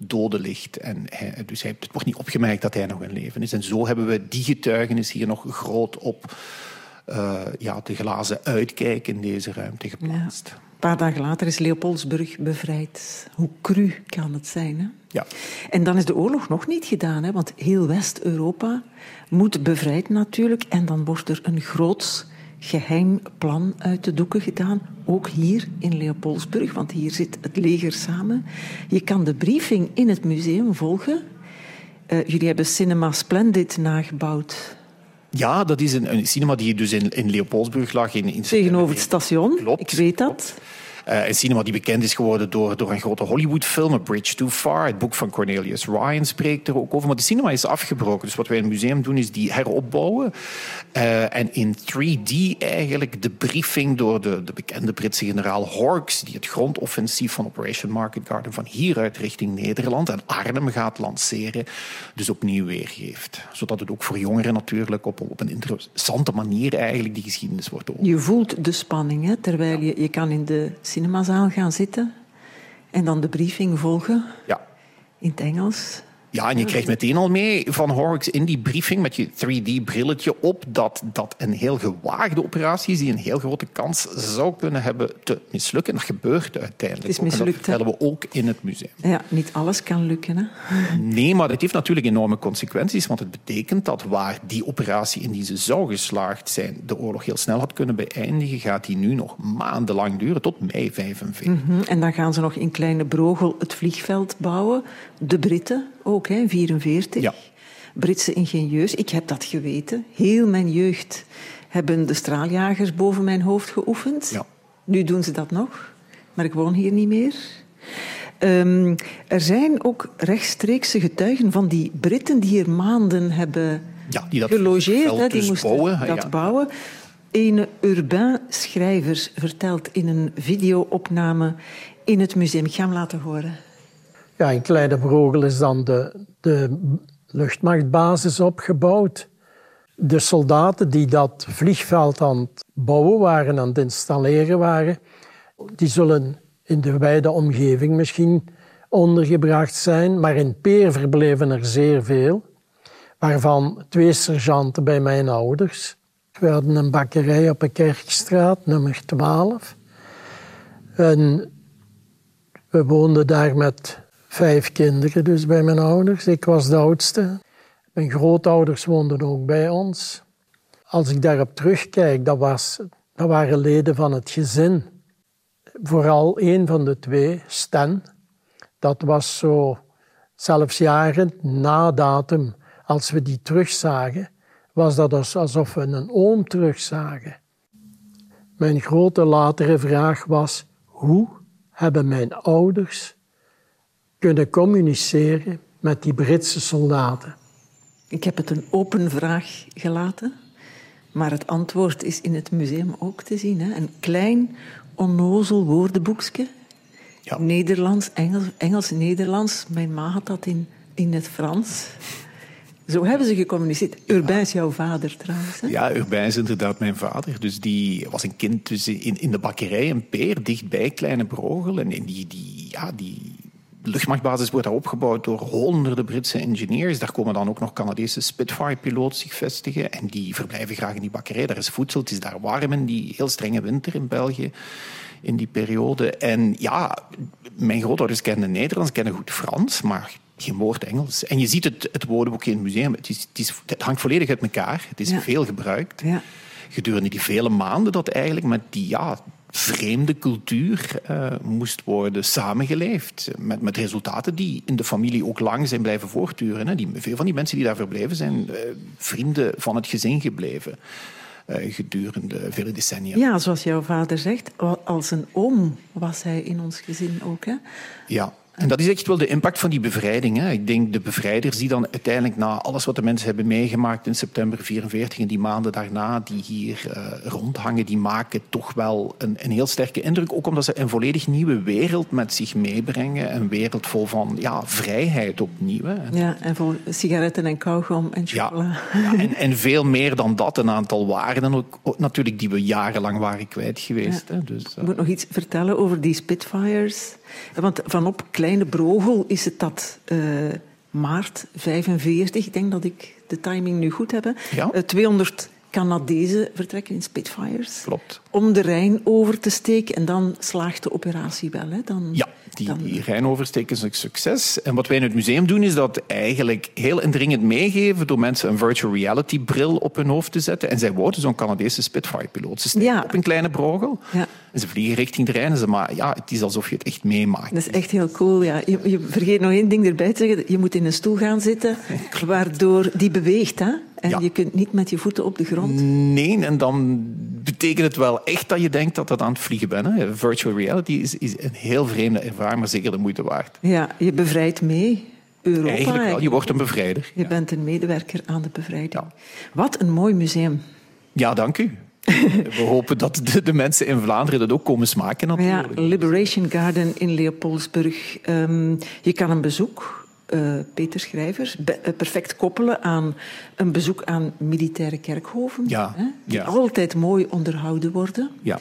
Speaker 2: doden ligt. En hij, dus hij, het wordt niet opgemerkt dat hij nog in leven is. En zo hebben we die getuigenis hier nog groot op eh, ja, de glazen uitkijk in deze ruimte
Speaker 1: Ja.
Speaker 2: geplaatst.
Speaker 1: Een paar dagen later is Leopoldsburg bevrijd. Hoe cru kan het zijn? Hè?
Speaker 2: Ja.
Speaker 1: En dan is de oorlog nog niet gedaan, hè? want heel West-Europa moet bevrijd natuurlijk. En dan wordt er een groot geheim plan uit de doeken gedaan. Ook hier in Leopoldsburg, want hier zit het leger samen. Je kan de briefing in het museum volgen. Eh, jullie hebben Cinema Splendid nagebouwd
Speaker 2: Ja, dat is een, een cinema die dus in, in Leopoldsburg lag. In, in
Speaker 1: tegenover het station.
Speaker 2: Klopt,
Speaker 1: Ik weet dat.
Speaker 2: klopt. Eh, een cinema die bekend is geworden door, door een grote Hollywoodfilm, A Bridge Too Far. Het boek van Cornelius Ryan spreekt er ook over. Maar de cinema is afgebroken. Dus wat wij in het museum doen, is die heropbouwen. Eh, en in 3D eigenlijk de briefing door de, de bekende Britse generaal Horks, die het grondoffensief van Operation Market Garden van hieruit richting Nederland en Arnhem gaat lanceren, dus opnieuw weergeeft. Zodat het ook voor jongeren natuurlijk op, op een interessante manier eigenlijk die geschiedenis wordt over.
Speaker 1: Je voelt de spanning, hè, terwijl je, je kan in de cinemazaal gaan zitten en dan de briefing volgen
Speaker 2: Ja.
Speaker 1: in het Engels.
Speaker 2: Ja, en je krijgt meteen al mee van Horrocks in die briefing met je 3D-brilletje op dat dat een heel gewaagde operatie is die een heel grote kans zou kunnen hebben te mislukken. Dat gebeurt uiteindelijk.
Speaker 1: Het is
Speaker 2: ook. En
Speaker 1: mislukt,
Speaker 2: dat vertellen we ook in het museum.
Speaker 1: Ja, niet alles kan lukken. Hè?
Speaker 2: Nee, maar dat heeft natuurlijk enorme consequenties, want het betekent dat waar die operatie in die ze zou geslaagd zijn, de oorlog heel snel had kunnen beëindigen, gaat die nu nog maandenlang duren, tot mei 45.
Speaker 1: Hm, En dan gaan ze nog in Kleine Brogel het vliegveld bouwen. De Britten ook, hè, 44.
Speaker 2: Ja.
Speaker 1: Britse ingenieurs, ik heb dat geweten. Heel mijn jeugd hebben de straaljagers boven mijn hoofd geoefend.
Speaker 2: Ja.
Speaker 1: Nu doen ze dat nog, maar ik woon hier niet meer. Ehm, er zijn ook rechtstreekse getuigen van die Britten die hier maanden hebben
Speaker 2: Ja, die dat
Speaker 1: gelogeerd. hè, die
Speaker 2: dus
Speaker 1: moesten
Speaker 2: bouwen, hè,
Speaker 1: dat
Speaker 2: ja.
Speaker 1: bouwen. Een Urbain Schrijvers vertelt in een videoopname in het museum. Ik ga hem laten horen.
Speaker 7: Ja, in Kleine Brogel is dan de, de luchtmachtbasis opgebouwd. De soldaten die dat vliegveld aan het bouwen waren, aan het installeren waren, die zullen in de wijde omgeving misschien ondergebracht zijn, maar in Peer verbleven er zeer veel, waarvan twee sergeanten bij mijn ouders. We hadden een bakkerij op de Kerkstraat, nummer 12. En we woonden daar met vijf kinderen, dus bij mijn ouders. Ik was de oudste. Mijn grootouders woonden ook bij ons. Als ik daarop terugkijk, dat, was, dat waren leden van het gezin. Vooral een van de twee, Stan, dat was zo, zelfs jaren na datum, als we die terugzagen, was dat alsof we een oom terugzagen. Mijn grote latere vraag was: hoe hebben mijn ouders kunnen communiceren met die Britse soldaten?
Speaker 1: Ik heb het een open vraag gelaten, maar het antwoord is in het museum ook te zien. Hè? Een klein, onnozel woordenboekje. Ja. Nederlands, Engels, Engels, Nederlands. Mijn ma had dat in, in het Frans. Zo hebben ze gecommuniceerd. Urbain is jouw vader trouwens. Hè?
Speaker 2: Ja, Urbain is inderdaad mijn vader. Dus die was een kind dus in, in de bakkerij, een peer, dichtbij Kleine Brogel. En die, die, ja, die luchtmachtbasis wordt daar opgebouwd door honderden Britse engineers. Daar komen dan ook nog Canadese Spitfire-piloten zich vestigen. En die verblijven graag in die bakkerij. Daar is voedsel, het is daar warm in die heel strenge winter in België in die periode. En ja, mijn grootouders kenden Nederlands, kennen goed Frans, maar geen woord Engels. En je ziet het, het woordenboek in het museum. Het, is, het, is, het hangt volledig uit elkaar. Het is veel gebruikt. Ja. Gedurende die vele maanden dat eigenlijk met die ja, vreemde cultuur uh, moest worden samengeleefd. Met, met resultaten die in de familie ook lang zijn blijven voortduren. Hè. Die, veel van die mensen die daar verbleven zijn uh, vrienden van het gezin gebleven. Uh, gedurende vele decennia.
Speaker 1: Ja, zoals jouw vader zegt, als een oom was hij in ons gezin ook. Hè?
Speaker 2: Ja, en dat is echt wel de impact van die bevrijding. Hè. Ik denk de bevrijders die dan uiteindelijk na alles wat de mensen hebben meegemaakt in september 44 en die maanden daarna die hier uh, rondhangen, die maken toch wel een, een, heel sterke indruk. Ook omdat ze een volledig nieuwe wereld met zich meebrengen. Een wereld vol van ja, vrijheid opnieuw. Hè.
Speaker 1: Ja, en vol sigaretten en kauwgom en chocola.
Speaker 2: Ja, ja en, en, veel meer dan dat. Een aantal waarden ook, ook natuurlijk die we jarenlang waren kwijt geweest.
Speaker 1: Ja.
Speaker 2: Hè. Dus,
Speaker 1: uh... Ik moet nog iets vertellen over die Spitfires. Want vanop Kleine Brogel is het dat uh, maart 45. Ik denk dat ik de timing nu goed heb.
Speaker 2: Ja?
Speaker 1: Uh, 200 Canadezen vertrekken in Spitfires.
Speaker 2: Klopt.
Speaker 1: Om de Rijn over te steken. En dan slaagt de operatie wel. Hè? Dan,
Speaker 2: ja, die, dan... die Rijnoversteek is een succes. En wat wij in het museum doen, is dat eigenlijk heel indringend meegeven door mensen een virtual reality bril op hun hoofd te zetten. En zij worden zo'n Canadese Spitfire-piloot. Ze steken
Speaker 1: Ja.
Speaker 2: op een kleine brogel.
Speaker 1: Ja.
Speaker 2: En ze vliegen richting de Rijn. En ze, maar ja, het is alsof je het echt meemaakt.
Speaker 1: Dat is echt heel cool, ja. Je, je vergeet nog één ding erbij te zeggen. Je moet in een stoel gaan zitten, waardoor die beweegt. Hè? En
Speaker 2: Ja.
Speaker 1: je kunt niet met je voeten op de grond.
Speaker 2: Nee, en dan betekent het wel echt dat je denkt dat dat aan het vliegen bent. Hè. Virtual reality is, is een heel vreemde ervaring, maar zeker de moeite waard.
Speaker 1: Ja, je bevrijdt mee. Europa
Speaker 2: Eigenlijk wel, je wordt een bevrijder.
Speaker 1: Je bent een medewerker aan de bevrijding. Wat een mooi museum.
Speaker 2: Ja, dank u. We hopen dat de, de mensen in Vlaanderen dat ook komen smaken
Speaker 1: Ja,
Speaker 2: natuurlijk.
Speaker 1: Liberation Garden in Leopoldsburg. Ehm, je kan een bezoek, eh, Peter eh, perfect koppelen aan een bezoek aan militaire kerkhoven.
Speaker 2: Ja,
Speaker 1: hè, die
Speaker 2: ja.
Speaker 1: altijd mooi onderhouden worden.
Speaker 2: Ja,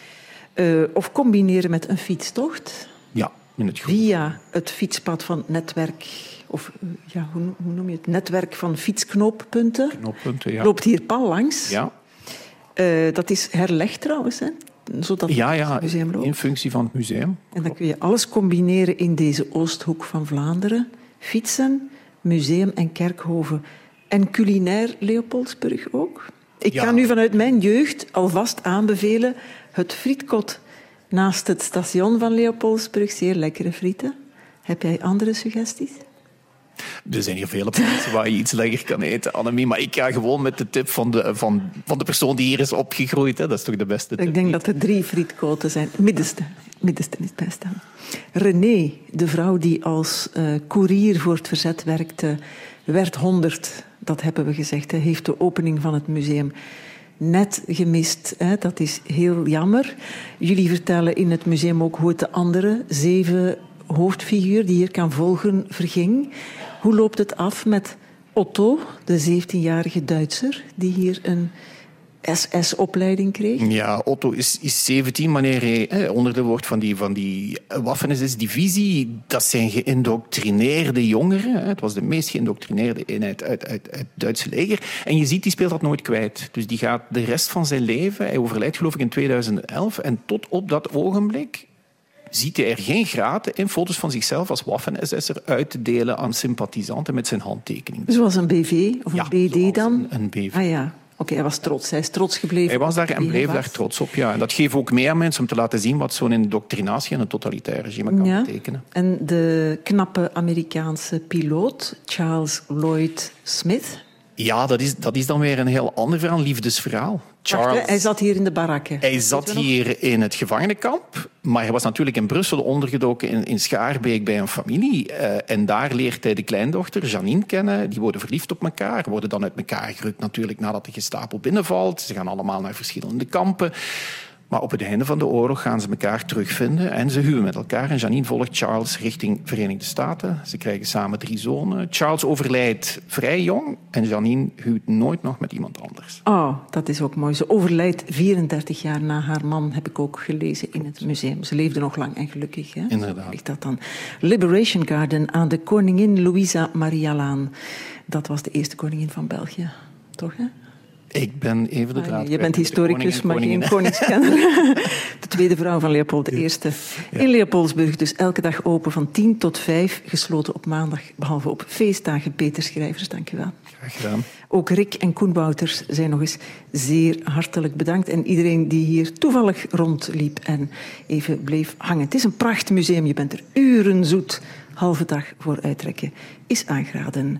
Speaker 1: Eh, of combineren met een fietstocht
Speaker 2: ja, in het groen.
Speaker 1: via het fietspad van het netwerk. Of ja, hoe, hoe noem je het? Netwerk van fietsknooppunten.
Speaker 2: Knooppunten, ja.
Speaker 1: Loopt hier pal langs.
Speaker 2: Ja,
Speaker 1: dat is herlegd trouwens, hè? zodat
Speaker 2: ja,
Speaker 1: het
Speaker 2: ja
Speaker 1: museum loopt.
Speaker 2: in functie van het museum.
Speaker 1: En dan kun je alles combineren in deze Oosthoek van Vlaanderen. Fietsen, museum en kerkhoven. En culinair Leopoldsburg ook. Ik
Speaker 2: Ja.
Speaker 1: kan u vanuit mijn jeugd alvast aanbevelen het frietkot naast het station van Leopoldsburg. Zeer lekkere frieten. Heb jij andere suggesties?
Speaker 2: Er zijn hier vele plaatsen waar je iets lekker kan eten, Annemie. Maar ik ga gewoon met de tip van de, van, van de persoon die hier is opgegroeid. Hè. Dat is toch de beste tip?
Speaker 1: Ik denk dat er drie frietkoten zijn. Middenste. Het middenste is het beste. René, de vrouw die als eh koerier voor het verzet werkte, werd 100. Dat hebben we gezegd. Hè, heeft de opening van het museum net gemist. Hè. Dat is heel jammer. Jullie vertellen in het museum ook hoe het de andere zeven hoofdfiguur die hier kan volgen verging. Hoe loopt het af met Otto, de 17-jarige Duitser, die hier een SS-opleiding kreeg.
Speaker 2: Ja, Otto is, is 17 wanneer hij eh, onderdeel wordt van die, van die Waffen-SS-divisie. Dat zijn geïndoctrineerde jongeren. Hè. Het was de meest geïndoctrineerde eenheid uit, uit, uit het Duitse leger. En je ziet, die speelt dat nooit kwijt. Dus die gaat de rest van zijn leven... Hij overlijdt geloof ik in 2011. En tot op dat ogenblik ziet hij er geen graten in foto's van zichzelf als Waffen-SS'er uit te delen aan sympathisanten met zijn handtekening.
Speaker 1: Zoals een BV of een
Speaker 2: Ja,
Speaker 1: BD dan?
Speaker 2: Een, een BV.
Speaker 1: Ah ja, oké, hij was trots. Hij is trots gebleven.
Speaker 2: Hij was daar en bleef daar trots op. Ja. En dat geeft ook mee aan mensen om te laten zien wat zo'n indoctrinatie en een totalitair regime kan
Speaker 1: Ja.
Speaker 2: betekenen.
Speaker 1: En de knappe Amerikaanse piloot, Charles Lloyd Smith.
Speaker 2: Ja, dat is, dat is dan weer een heel ander verhaal, liefdesverhaal.
Speaker 1: Wacht, hè, hij zat hier in de barakken.
Speaker 2: Hij zat hier in het gevangenenkamp, maar hij was natuurlijk in Brussel ondergedoken in, in Schaarbeek bij een familie. Eh, en daar leert hij de kleindochter, Janine, kennen. Die worden verliefd op elkaar, worden dan uit elkaar gerukt natuurlijk nadat de gestapel binnenvalt. Ze gaan allemaal naar verschillende kampen. Maar op het einde van de oorlog gaan ze elkaar terugvinden en ze huwen met elkaar. En Janine volgt Charles richting Verenigde Staten. Ze krijgen samen drie zonen. Charles overlijdt vrij jong en Janine huwt nooit nog met iemand anders.
Speaker 1: Oh, dat is ook mooi. Ze overlijdt 34 jaar na haar man, heb ik ook gelezen in het museum. Ze leefde nog lang en gelukkig. Hè?
Speaker 2: Inderdaad.
Speaker 1: Ligt dat dan. Liberation Garden aan de koningin Louisa Maria-Laan. Dat was de eerste koningin van België, toch? Hè?
Speaker 2: Ik ben even de
Speaker 1: Ah,
Speaker 2: draad
Speaker 1: je bent historicus, maar geen koningskenner. De tweede vrouw van Leopold I. In Leopoldsburg dus elke dag open van 10 tot 5. Gesloten op maandag, behalve op feestdagen. Peter Schrijvers, dank u wel.
Speaker 2: Graag gedaan.
Speaker 1: Ook Rick en Koen Wouters zijn nog eens zeer hartelijk bedankt. En iedereen die hier toevallig rondliep en even bleef hangen. Het is een prachtmuseum, je bent er uren zoet. Halve dag voor uittrekken is aangeraden.